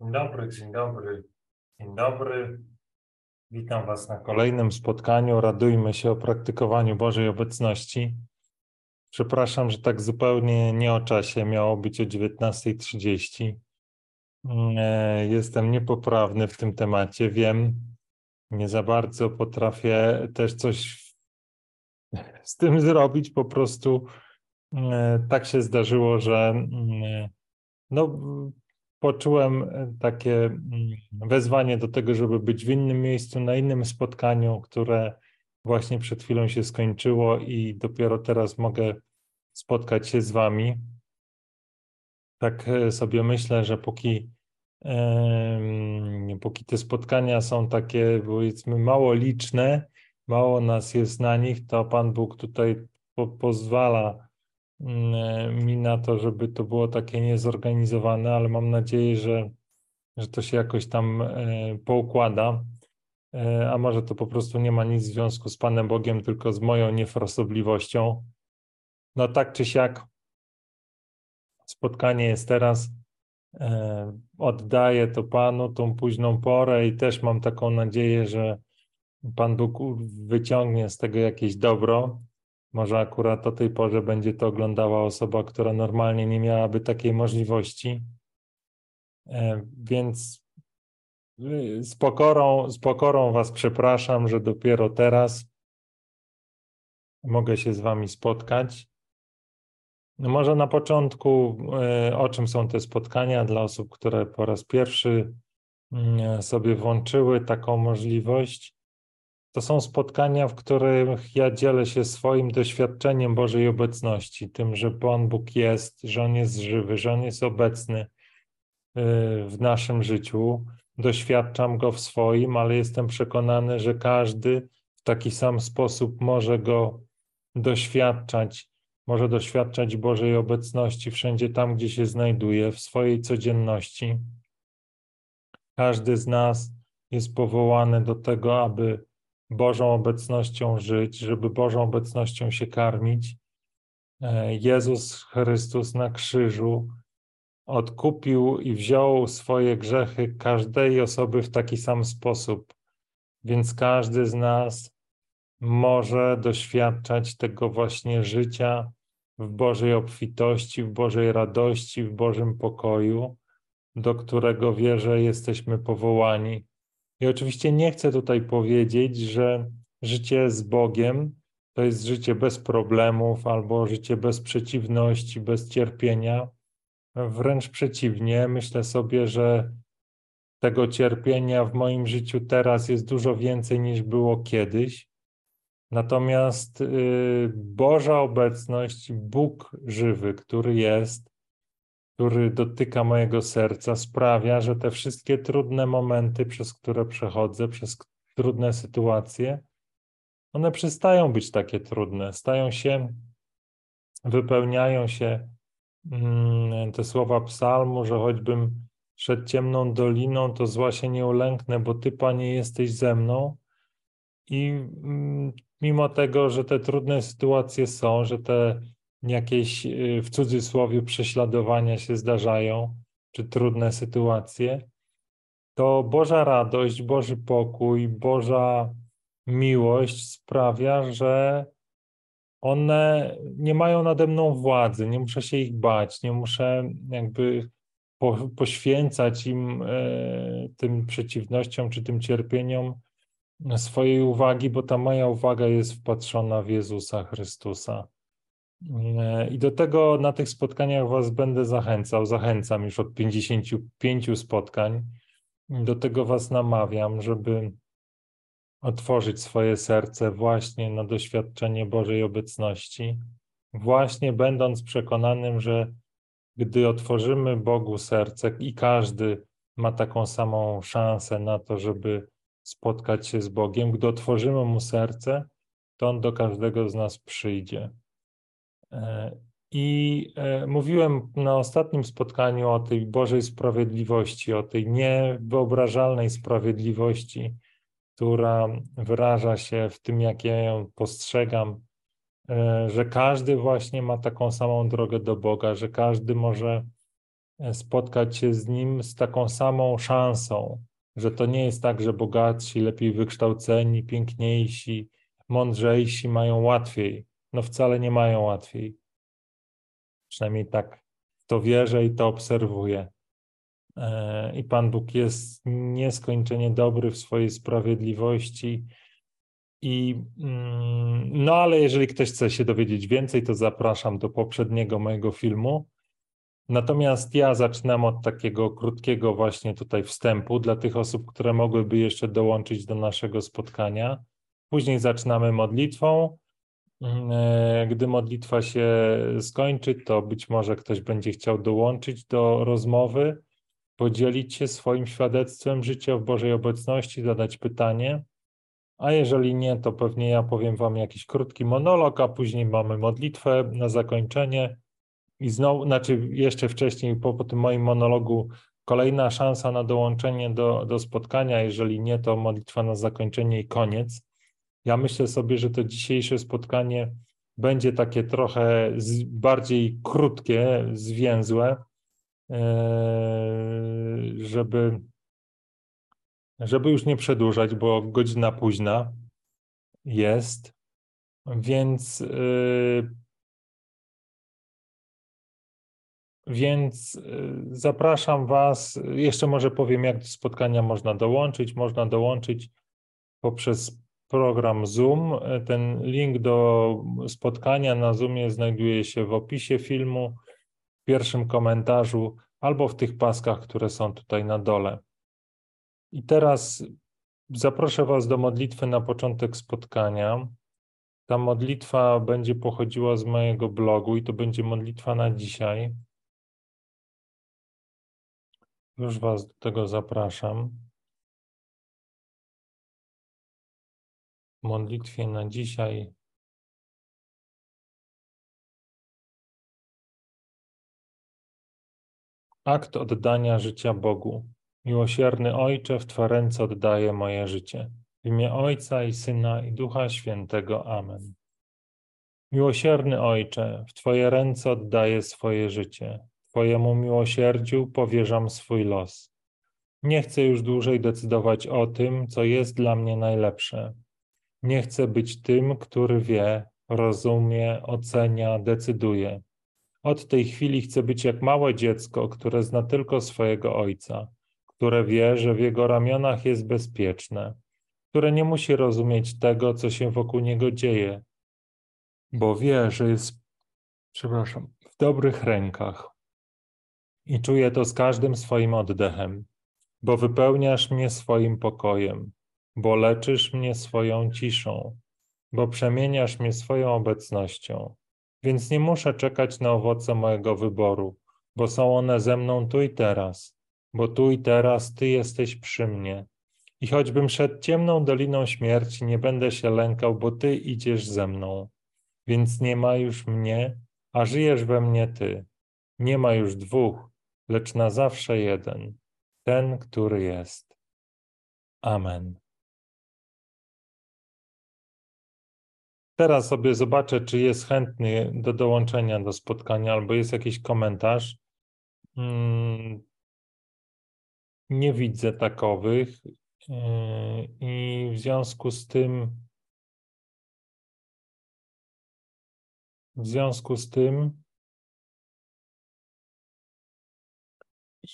Dzień dobry, dzień dobry, dzień dobry. Witam Was na kolejnym spotkaniu. Radujmy się o praktykowaniu Bożej obecności. Przepraszam, że tak zupełnie nie o czasie, miało być o 19.30. E, jestem niepoprawny w tym temacie, wiem. Nie za bardzo potrafię też coś z tym zrobić. Po prostu e, tak się zdarzyło, że mm, no, poczułem e, takie mm, wezwanie do tego, żeby być w innym miejscu, na innym spotkaniu, które właśnie przed chwilą się skończyło i dopiero teraz mogę spotkać się z Wami. Tak e, sobie myślę, że póki, póki te spotkania są takie, powiedzmy, mało liczne, mało nas jest na nich, to Pan Bóg tutaj po, pozwala mi na to, żeby to było takie niezorganizowane, ale mam nadzieję, że, że to się jakoś tam e, poukłada. E, a może to po prostu nie ma nic w związku z Panem Bogiem, tylko z moją niefrasobliwością. No tak czy siak, spotkanie jest teraz. E, oddaję to Panu tą późną porę i też mam taką nadzieję, że Pan Bóg wyciągnie z tego jakieś dobro. Może akurat o tej porze będzie to oglądała osoba, która normalnie nie miałaby takiej możliwości. E, więc y, z pokorą, z pokorą Was przepraszam, że dopiero teraz mogę się z Wami spotkać. No może na początku, e, o czym są te spotkania dla osób, które po raz pierwszy mm, sobie włączyły taką możliwość. To są spotkania, w których ja dzielę się swoim doświadczeniem Bożej obecności, tym, że Pan Bóg jest, że On jest żywy, że On jest obecny y, w naszym życiu. Doświadczam Go w swoim, ale jestem przekonany, że każdy w taki sam sposób może Go doświadczać, może doświadczać Bożej obecności wszędzie tam, gdzie się znajduje, w swojej codzienności. Każdy z nas jest powołany do tego, aby Bożą obecnością żyć, żeby Bożą obecnością się karmić. E, Jezus Chrystus na krzyżu odkupił i wziął swoje grzechy każdej osoby w taki sam sposób. Więc każdy z nas może doświadczać tego właśnie życia w Bożej obfitości, w Bożej radości, w Bożym pokoju, do którego wierzę jesteśmy powołani. I oczywiście nie chcę tutaj powiedzieć, że życie z Bogiem to jest życie bez problemów albo życie bez przeciwności, bez cierpienia. Wręcz przeciwnie, myślę sobie, że tego cierpienia w moim życiu teraz jest dużo więcej niż było kiedyś. Natomiast y, Boża obecność, Bóg żywy, który jest, który dotyka mojego serca, sprawia, że te wszystkie trudne momenty, przez które przechodzę, przez trudne sytuacje, one przestają być takie trudne, stają się, wypełniają się mm, te słowa psalmu, że choćbym szedł ciemną doliną, to zła się nie ulęknę, bo Ty, Panie, jesteś ze mną. I mm, mimo tego, że te trudne sytuacje są, że te jakieś y, w cudzysłowie prześladowania się zdarzają, czy trudne sytuacje, to Boża radość, Boży pokój, Boża miłość sprawia, że one nie mają nade mną władzy, nie muszę się ich bać, nie muszę jakby po, poświęcać im e, tym przeciwnościom czy tym cierpieniom swojej uwagi, bo ta moja uwaga jest wpatrzona w Jezusa Chrystusa. I do tego na tych spotkaniach Was będę zachęcał. Zachęcam już od 55 spotkań. Do tego Was namawiam, żeby otworzyć swoje serce właśnie na doświadczenie Bożej obecności, właśnie będąc przekonanym, że gdy otworzymy Bogu serce i każdy ma taką samą szansę na to, żeby spotkać się z Bogiem, gdy otworzymy mu serce, to on do każdego z nas przyjdzie. E, I e, mówiłem na ostatnim spotkaniu o tej Bożej sprawiedliwości, o tej niewyobrażalnej sprawiedliwości, która wyraża się w tym, jak ja ją postrzegam, e, że każdy właśnie ma taką samą drogę do Boga, że każdy może spotkać się z Nim z taką samą szansą, że to nie jest tak, że bogatsi, lepiej wykształceni, piękniejsi, mądrzejsi mają łatwiej. No wcale nie mają łatwiej. Przynajmniej tak to wierzę i to obserwuję. E, I Pan Bóg jest nieskończenie dobry w swojej sprawiedliwości. I mm, no, ale jeżeli ktoś chce się dowiedzieć więcej, to zapraszam do poprzedniego mojego filmu. Natomiast ja zaczynam od takiego krótkiego właśnie tutaj wstępu dla tych osób, które mogłyby jeszcze dołączyć do naszego spotkania. Później zaczynamy modlitwą. Mm, e, gdy modlitwa się skończy, to być może ktoś będzie chciał dołączyć do rozmowy, podzielić się swoim świadectwem życia w Bożej obecności, zadać pytanie. A jeżeli nie, to pewnie ja powiem Wam jakiś krótki monolog, a później mamy modlitwę na zakończenie. I znowu, znaczy jeszcze wcześniej, po, po tym moim monologu, kolejna szansa na dołączenie do, do spotkania. Jeżeli nie, to modlitwa na zakończenie i koniec. Ja myślę sobie, że to dzisiejsze spotkanie będzie takie trochę bardziej krótkie, zwięzłe, e, żeby, żeby już nie przedłużać, bo godzina późna jest, więc e, Więc e, zapraszam Was. Jeszcze może powiem, jak do spotkania można dołączyć. Można dołączyć poprzez program Zoom. Ten link do spotkania na Zoomie znajduje się w opisie filmu, w pierwszym komentarzu albo w tych paskach, które są tutaj na dole. I teraz zaproszę Was do modlitwy na początek spotkania. Ta modlitwa będzie pochodziła z mojego blogu i to będzie modlitwa na dzisiaj. Już Was do tego zapraszam. Modlitwie na dzisiaj. Akt oddania życia Bogu. Miłosierny Ojcze, w Twe ręce oddaję moje życie. W imię Ojca i Syna i Ducha Świętego. Amen. Miłosierny Ojcze, w Twoje ręce oddaję swoje życie. Twojemu miłosierdziu powierzam swój los. Nie chcę już dłużej decydować o tym, co jest dla mnie najlepsze. Nie chcę być tym, który wie, rozumie, ocenia, decyduje. Od tej chwili chcę być jak małe dziecko, które zna tylko swojego ojca, które wie, że w jego ramionach jest bezpieczne, które nie musi rozumieć tego, co się wokół niego dzieje, bo wie, że jest, przepraszam, w dobrych rękach. I czuję to z każdym swoim oddechem, bo wypełniasz mnie swoim pokojem bo leczysz mnie swoją ciszą, bo przemieniasz mnie swoją obecnością. Więc nie muszę czekać na owoce mojego wyboru, bo są one ze mną tu i teraz, bo tu i teraz Ty jesteś przy mnie. I choćbym szedł ciemną doliną śmierci, nie będę się lękał, bo Ty idziesz ze mną. Więc nie ma już mnie, a żyjesz we mnie Ty. Nie ma już dwóch, lecz na zawsze jeden, ten, który jest. Amen. Teraz sobie zobaczę, czy jest chętny do dołączenia do spotkania, albo jest jakiś komentarz. Mm, nie widzę takowych. Yy, I w związku z tym, w związku z tym,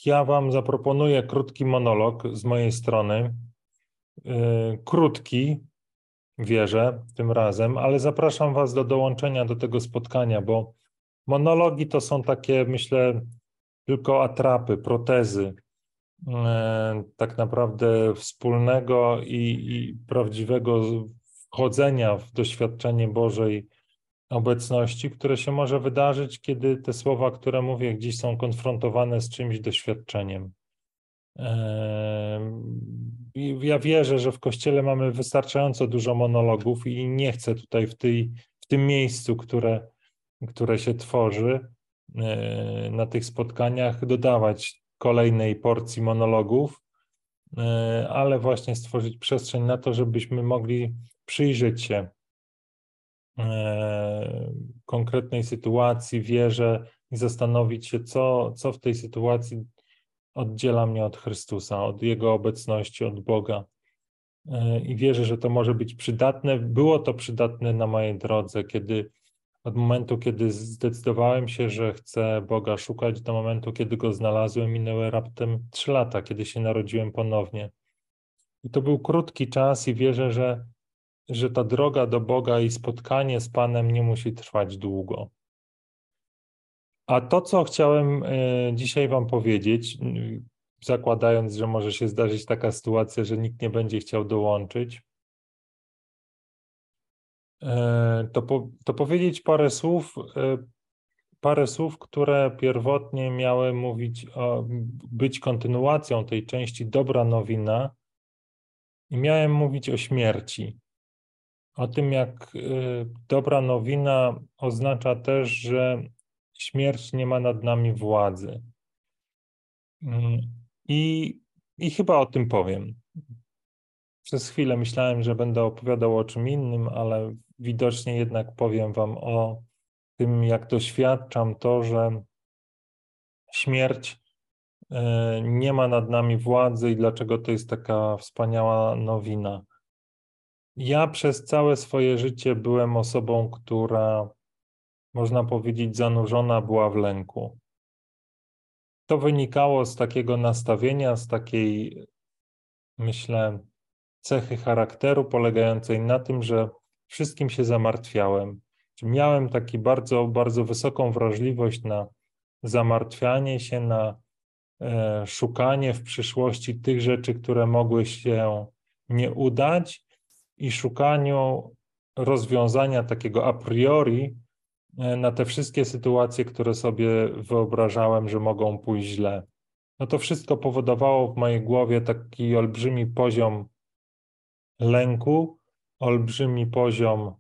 ja Wam zaproponuję krótki monolog z mojej strony. Yy, krótki, wierzę tym razem, ale zapraszam Was do dołączenia do tego spotkania, bo monologi to są takie, myślę, tylko atrapy, protezy e, tak naprawdę wspólnego i, i prawdziwego wchodzenia w doświadczenie Bożej obecności, które się może wydarzyć, kiedy te słowa, które mówię, gdzieś są konfrontowane z czymś doświadczeniem. Ja wierzę, że w kościele mamy wystarczająco dużo monologów i nie chcę tutaj w, tej, w tym miejscu, które, które się tworzy e, na tych spotkaniach, dodawać kolejnej porcji monologów, e, ale właśnie stworzyć przestrzeń na to, żebyśmy mogli przyjrzeć się e, konkretnej sytuacji, wierze, i zastanowić się, co, co w tej sytuacji oddziela mnie od Chrystusa, od Jego obecności, od Boga. E, I wierzę, że to może być przydatne. Było to przydatne na mojej drodze, kiedy od momentu, kiedy zdecydowałem się, że chcę Boga szukać, do momentu, kiedy go znalazłem, minęły raptem trzy lata, kiedy się narodziłem ponownie. I to był krótki czas, i wierzę, że, że ta droga do Boga i spotkanie z Panem nie musi trwać długo. A to, co chciałem e, dzisiaj Wam powiedzieć, zakładając, że może się zdarzyć taka sytuacja, że nikt nie będzie chciał dołączyć, e, to, po, to powiedzieć parę słów, e, parę słów, które pierwotnie miały mówić o, być kontynuacją tej części Dobra Nowina i miałem mówić o śmierci. O tym, jak dobra nowina oznacza też, że śmierć nie ma nad nami władzy. Mm, I, I chyba o tym powiem. Przez chwilę myślałem, że będę opowiadał o czym innym, ale widocznie jednak powiem Wam o tym, jak doświadczam to, że śmierć e, nie ma nad nami władzy i dlaczego to jest taka wspaniała nowina. Ja przez całe swoje życie byłem osobą, która można powiedzieć, zanurzona była w lęku. To wynikało z takiego nastawienia, z takiej, myślę, cechy charakteru polegającej na tym, że wszystkim się zamartwiałem. Miałem taki bardzo, bardzo wysoką wrażliwość na zamartwianie się, na e, szukanie w przyszłości tych rzeczy, które mogły się nie udać i szukaniu rozwiązania takiego a priori na te wszystkie sytuacje, które sobie wyobrażałem, że mogą pójść źle. No to wszystko powodowało w mojej głowie taki olbrzymi poziom lęku, olbrzymi poziom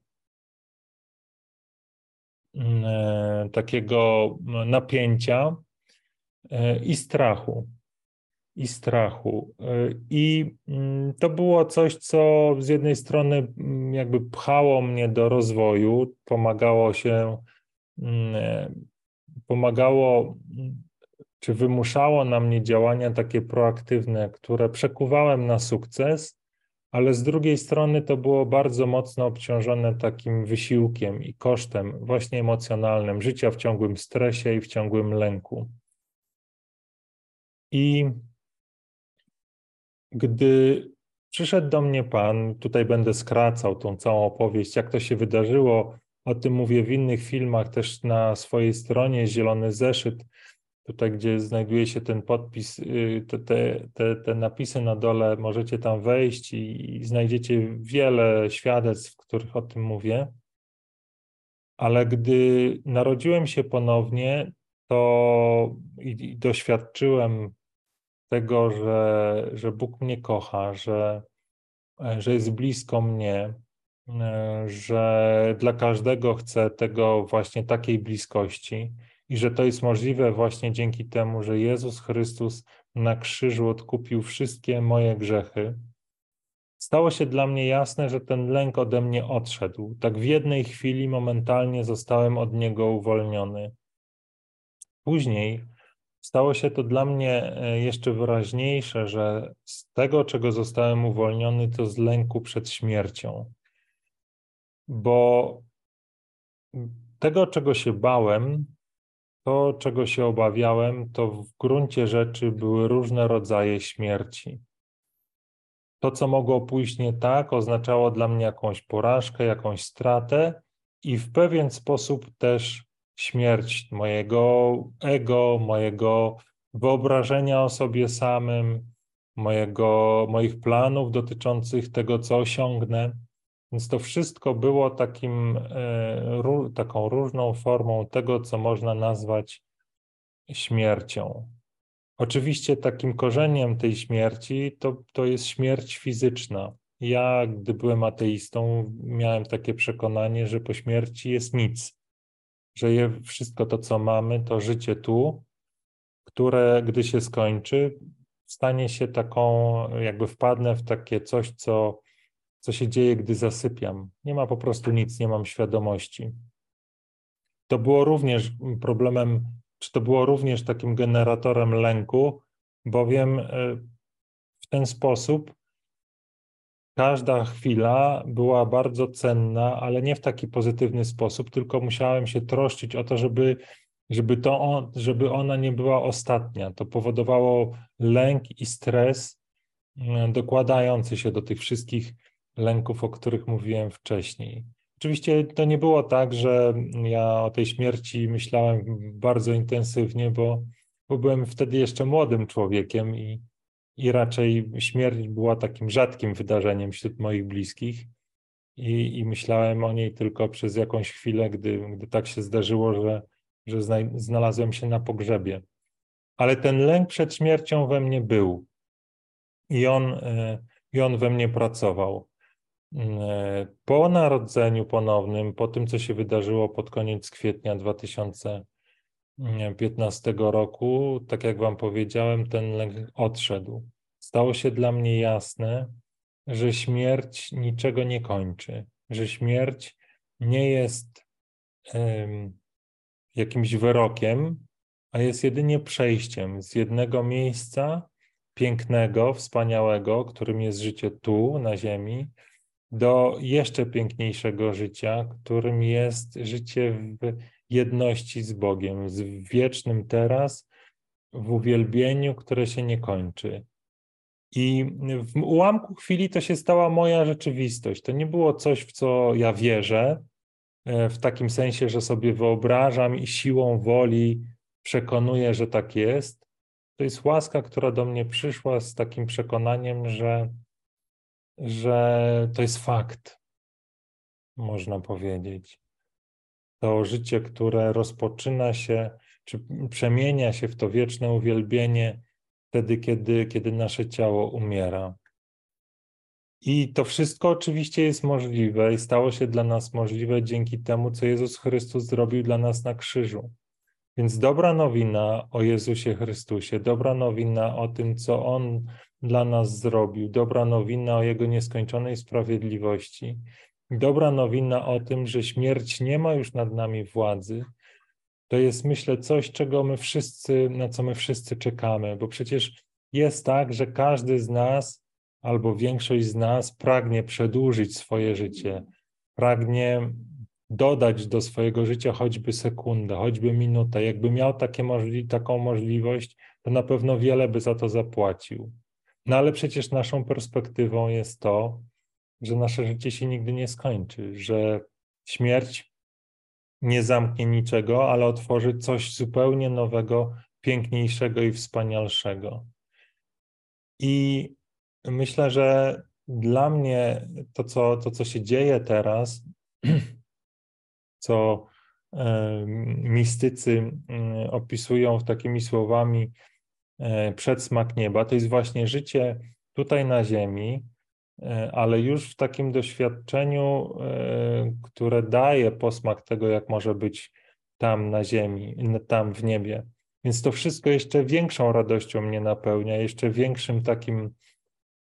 mm, e, takiego napięcia e, i strachu. I strachu. I mm, to było coś, co z jednej strony mm, jakby pchało mnie do rozwoju, pomagało się Mm, e, pomagało, czy wymuszało na mnie działania takie proaktywne, które przekuwałem na sukces, ale z drugiej strony to było bardzo mocno obciążone takim wysiłkiem i kosztem właśnie emocjonalnym życia w ciągłym stresie i w ciągłym lęku. I gdy przyszedł do mnie Pan, tutaj będę skracał tą całą opowieść, jak to się wydarzyło, o tym mówię w innych filmach, też na swojej stronie Zielony Zeszyt, tutaj gdzie znajduje się ten podpis, y, te, te, te, te napisy na dole, możecie tam wejść i, i znajdziecie wiele świadectw, w których o tym mówię. Ale gdy narodziłem się ponownie, to i, i doświadczyłem tego, że, że Bóg mnie kocha, że, że jest blisko mnie, E, że dla każdego chcę tego właśnie takiej bliskości i że to jest możliwe właśnie dzięki temu, że Jezus Chrystus na krzyżu odkupił wszystkie moje grzechy. Stało się dla mnie jasne, że ten lęk ode mnie odszedł. Tak w jednej chwili momentalnie zostałem od niego uwolniony. Później stało się to dla mnie e, jeszcze wyraźniejsze, że z tego, czego zostałem uwolniony, to z lęku przed śmiercią bo tego, czego się bałem, to, czego się obawiałem, to w gruncie rzeczy były różne rodzaje śmierci. To, co mogło pójść nie tak, oznaczało dla mnie jakąś porażkę, jakąś stratę i w pewien sposób też śmierć mojego ego, mojego wyobrażenia o sobie samym, mojego, moich planów dotyczących tego, co osiągnę. Więc to wszystko było takim, e, taką różną formą tego, co można nazwać śmiercią. Oczywiście takim korzeniem tej śmierci to, to jest śmierć fizyczna. Ja, gdy byłem ateistą, miałem takie przekonanie, że po śmierci jest nic, że je, wszystko to, co mamy, to życie tu, które, gdy się skończy, stanie się taką, jakby wpadnę w takie coś, co co się dzieje, gdy zasypiam. Nie ma po prostu nic, nie mam świadomości. To było również problemem czy to było również takim generatorem lęku, bowiem w ten sposób każda chwila była bardzo cenna, ale nie w taki pozytywny sposób, tylko musiałem się troszczyć o to, żeby, żeby, to on, żeby ona nie była ostatnia. To powodowało lęk i stres mm, dokładający się do tych wszystkich lęków, o których mówiłem wcześniej. Oczywiście to nie było tak, że ja o tej śmierci myślałem bardzo intensywnie, bo, bo byłem wtedy jeszcze młodym człowiekiem i, i raczej śmierć była takim rzadkim wydarzeniem wśród moich bliskich. I, i myślałem o niej tylko przez jakąś chwilę, gdy, gdy tak się zdarzyło, że, że znalazłem się na pogrzebie. Ale ten lęk przed śmiercią we mnie był i on, e, i on we mnie pracował. E, po narodzeniu ponownym, po tym, co się wydarzyło pod koniec kwietnia 2015 roku, tak jak Wam powiedziałem, ten lęk odszedł. Stało się dla mnie jasne, że śmierć niczego nie kończy, że śmierć nie jest um, jakimś wyrokiem, a jest jedynie przejściem z jednego miejsca pięknego, wspaniałego, którym jest życie tu, na Ziemi, do jeszcze piękniejszego życia, którym jest życie w jedności z Bogiem, z wiecznym teraz, w uwielbieniu, które się nie kończy. I w ułamku chwili to się stała moja rzeczywistość. To nie było coś, w co ja wierzę, e, w takim sensie, że sobie wyobrażam i siłą woli przekonuję, że tak jest. To jest łaska, która do mnie przyszła z takim przekonaniem, że że to jest fakt, można powiedzieć. To życie, które rozpoczyna się, czy przemienia się w to wieczne uwielbienie wtedy, kiedy, kiedy nasze ciało umiera. I to wszystko oczywiście jest możliwe i stało się dla nas możliwe dzięki temu, co Jezus Chrystus zrobił dla nas na krzyżu. Więc dobra nowina o Jezusie Chrystusie, dobra nowina o tym, co On dla nas zrobił, dobra nowina o Jego nieskończonej sprawiedliwości, dobra nowina o tym, że śmierć nie ma już nad nami władzy, to jest myślę coś, czego my wszyscy, na co my wszyscy czekamy, bo przecież jest tak, że każdy z nas albo większość z nas pragnie przedłużyć swoje życie, pragnie dodać do swojego życia choćby sekundę, choćby minutę. Jakby miał możli taką możliwość, to na pewno wiele by za to zapłacił. No ale przecież naszą perspektywą jest to, że nasze życie się nigdy nie skończy, że śmierć nie zamknie niczego, ale otworzy coś zupełnie nowego, piękniejszego i wspanialszego. I myślę, że dla mnie to, co, to, co się dzieje teraz, co mistycy mm, opisują takimi słowami e, przedsmak nieba, to jest właśnie życie tutaj na ziemi, ale już w takim doświadczeniu, e, które daje posmak tego, jak może być tam na ziemi, tam w niebie. Więc to wszystko jeszcze większą radością mnie napełnia, jeszcze większym takim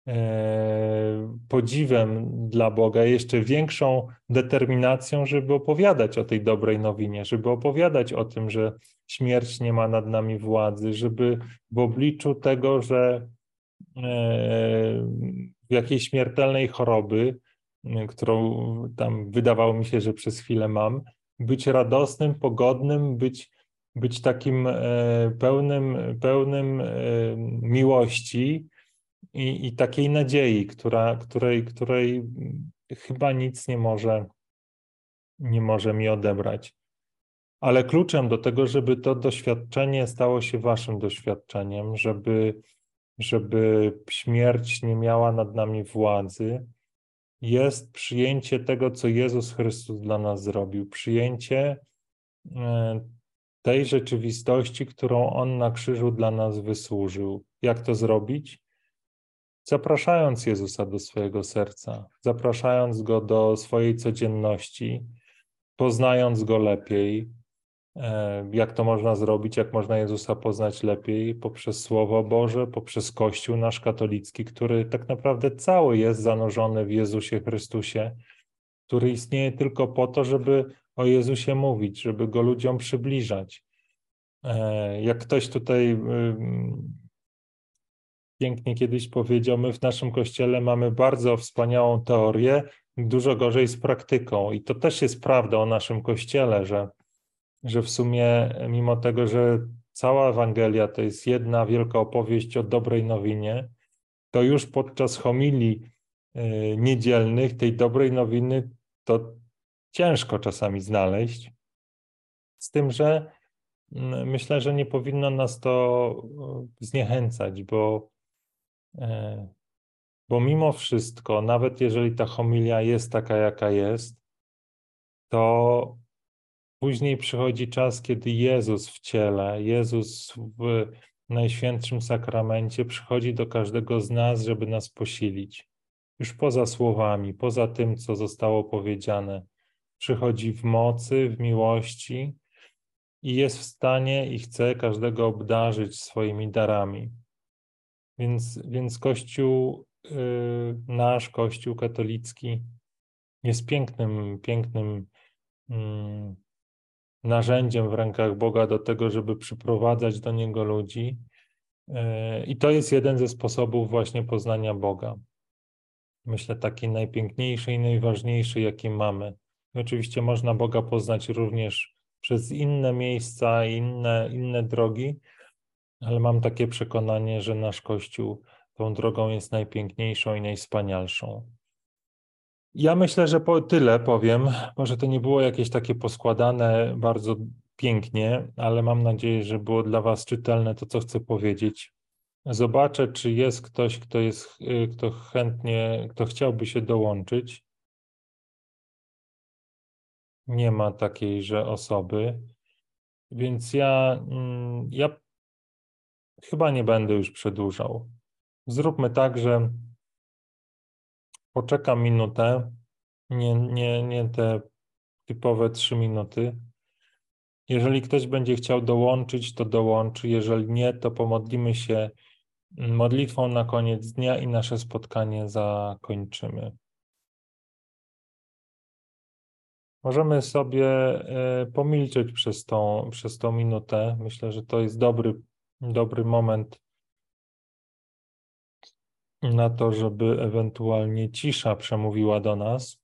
E, podziwem dla Boga, jeszcze większą determinacją, żeby opowiadać o tej dobrej nowinie, żeby opowiadać o tym, że śmierć nie ma nad nami władzy, żeby w obliczu tego, że e, jakiejś śmiertelnej choroby, którą tam wydawało mi się, że przez chwilę mam, być radosnym, pogodnym, być, być takim e, pełnym, pełnym miłości, i, i takiej nadziei, która, której, której chyba nic nie może, nie może mi odebrać. Ale kluczem do tego, żeby to doświadczenie stało się waszym doświadczeniem, żeby, żeby śmierć nie miała nad nami władzy, jest przyjęcie tego, co Jezus Chrystus dla nas zrobił, przyjęcie e, tej rzeczywistości, którą On na krzyżu dla nas wysłużył. Jak to zrobić? zapraszając Jezusa do swojego serca, zapraszając Go do swojej codzienności, poznając Go lepiej. E, jak to można zrobić? Jak można Jezusa poznać lepiej? Poprzez Słowo Boże, poprzez Kościół nasz katolicki, który tak naprawdę cały jest zanurzony w Jezusie Chrystusie, który istnieje tylko po to, żeby o Jezusie mówić, żeby Go ludziom przybliżać. E, jak ktoś tutaj pięknie kiedyś powiedział, my w naszym kościele mamy bardzo wspaniałą teorię, dużo gorzej z praktyką. I to też jest prawda o naszym kościele, że, że w sumie, mimo tego, że cała Ewangelia to jest jedna wielka opowieść o dobrej nowinie, to już podczas homilii y, niedzielnych tej dobrej nowiny to ciężko czasami znaleźć. Z tym, że myślę, że nie powinno nas to y, zniechęcać, bo, e, bo mimo wszystko, nawet jeżeli ta homilia jest taka, jaka jest, to później przychodzi czas, kiedy Jezus w ciele, Jezus w Najświętszym Sakramencie przychodzi do każdego z nas, żeby nas posilić. Już poza słowami, poza tym, co zostało powiedziane. Przychodzi w mocy, w miłości i jest w stanie i chce każdego obdarzyć swoimi darami. Więc, więc Kościół, yy, nasz Kościół katolicki, jest pięknym, pięknym yy, narzędziem w rękach Boga do tego, żeby przyprowadzać do Niego ludzi. E, I to jest jeden ze sposobów właśnie poznania Boga. Myślę, taki najpiękniejszy i najważniejszy, jaki mamy. I oczywiście można Boga poznać również przez inne miejsca, inne, inne drogi, ale mam takie przekonanie, że nasz Kościół tą drogą jest najpiękniejszą i najwspanialszą. Ja myślę, że po tyle powiem. Może to nie było jakieś takie poskładane bardzo pięknie, ale mam nadzieję, że było dla Was czytelne to, co chcę powiedzieć. Zobaczę, czy jest ktoś, kto jest, y, kto chętnie, kto chciałby się dołączyć. Nie ma takiejże osoby, więc ja, mm, ja chyba nie będę już przedłużał. Zróbmy tak, że poczekam minutę, nie, nie, nie te typowe trzy minuty. Jeżeli ktoś będzie chciał dołączyć, to dołączy. Jeżeli nie, to pomodlimy się modlitwą na koniec dnia i nasze spotkanie zakończymy. Możemy sobie e, pomilczeć przez tą, przez tą minutę. Myślę, że to jest dobry, dobry moment na to, żeby ewentualnie cisza przemówiła do nas.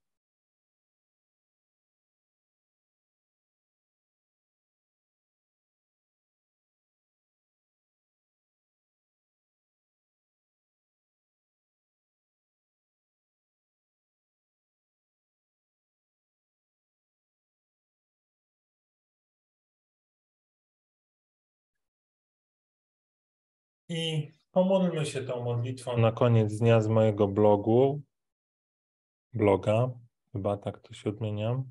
I Pomódlmy się tą modlitwą na koniec dnia z mojego blogu, bloga, chyba tak to się odmienia.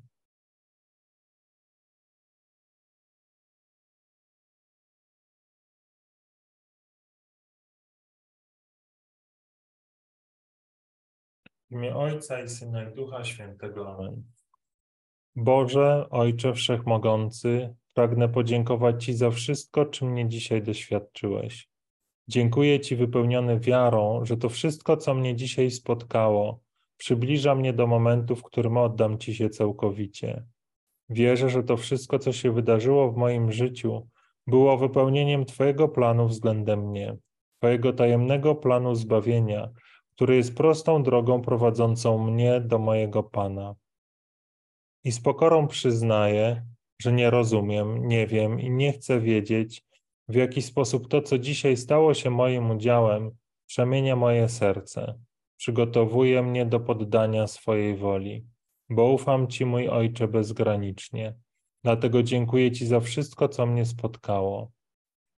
W imię Ojca i Syna i Ducha Świętego. Amen. Boże, Ojcze Wszechmogący, pragnę podziękować Ci za wszystko, czym mnie dzisiaj doświadczyłeś. Dziękuję Ci wypełniony wiarą, że to wszystko, co mnie dzisiaj spotkało, przybliża mnie do momentu, w którym oddam Ci się całkowicie. Wierzę, że to wszystko, co się wydarzyło w moim życiu, było wypełnieniem Twojego planu względem mnie, Twojego tajemnego planu zbawienia, który jest prostą drogą prowadzącą mnie do mojego Pana. I z pokorą przyznaję, że nie rozumiem, nie wiem i nie chcę wiedzieć, w jaki sposób to, co dzisiaj stało się moim udziałem, przemienia moje serce, przygotowuje mnie do poddania swojej woli, bo ufam Ci, mój Ojcze, bezgranicznie. Dlatego dziękuję Ci za wszystko, co mnie spotkało.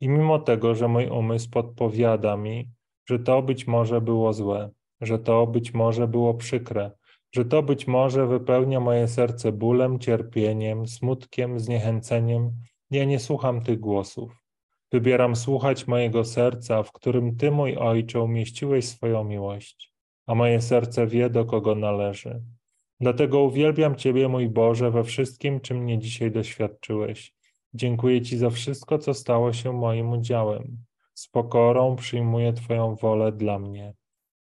I mimo tego, że mój umysł podpowiada mi, że to być może było złe, że to być może było przykre, że to być może wypełnia moje serce bólem, cierpieniem, smutkiem, zniechęceniem, ja nie słucham tych głosów. Wybieram słuchać mojego serca, w którym Ty, mój Ojcze, umieściłeś swoją miłość, a moje serce wie, do kogo należy. Dlatego uwielbiam Ciebie, mój Boże, we wszystkim, czym mnie dzisiaj doświadczyłeś. Dziękuję Ci za wszystko, co stało się moim udziałem. Z pokorą przyjmuję Twoją wolę dla mnie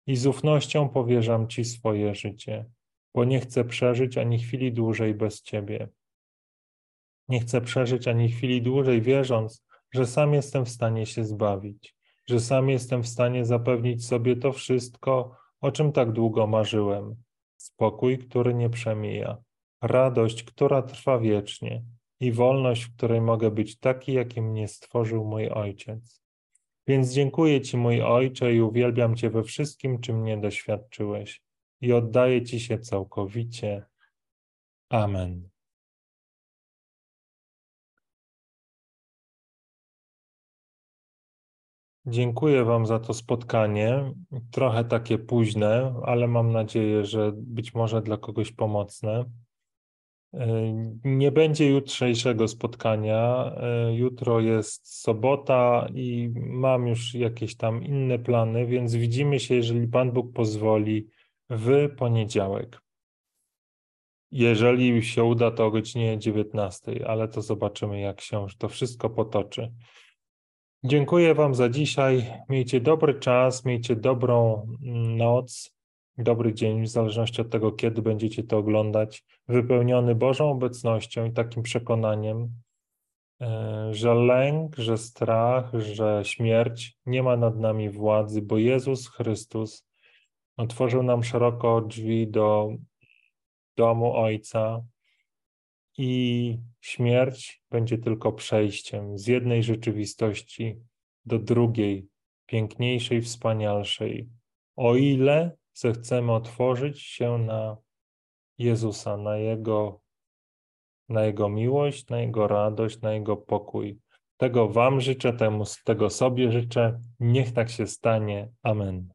i z ufnością powierzam Ci swoje życie, bo nie chcę przeżyć ani chwili dłużej bez Ciebie. Nie chcę przeżyć ani chwili dłużej, wierząc, że sam jestem w stanie się zbawić, że sam jestem w stanie zapewnić sobie to wszystko, o czym tak długo marzyłem. Spokój, który nie przemija, radość, która trwa wiecznie i wolność, w której mogę być taki, jakim mnie stworzył mój Ojciec. Więc dziękuję Ci, mój Ojcze, i uwielbiam Cię we wszystkim, czym mnie doświadczyłeś, i oddaję Ci się całkowicie. Amen. Dziękuję Wam za to spotkanie. Trochę takie późne, ale mam nadzieję, że być może dla kogoś pomocne. Nie będzie jutrzejszego spotkania. Jutro jest sobota i mam już jakieś tam inne plany, więc widzimy się, jeżeli Pan Bóg pozwoli, w poniedziałek. Jeżeli się uda, to o godzinie 19, ale to zobaczymy, jak się to wszystko potoczy. Dziękuję Wam za dzisiaj. Miejcie dobry czas, miejcie dobrą noc, dobry dzień, w zależności od tego, kiedy będziecie to oglądać, wypełniony Bożą obecnością i takim przekonaniem, e, że lęk, że strach, że śmierć nie ma nad nami władzy, bo Jezus Chrystus otworzył nam szeroko drzwi do domu Ojca i śmierć będzie tylko przejściem z jednej rzeczywistości do drugiej, piękniejszej, wspanialszej. O ile zechcemy otworzyć się na Jezusa, na Jego, na Jego miłość, na Jego radość, na Jego pokój. Tego Wam życzę, temu, tego sobie życzę. Niech tak się stanie. Amen.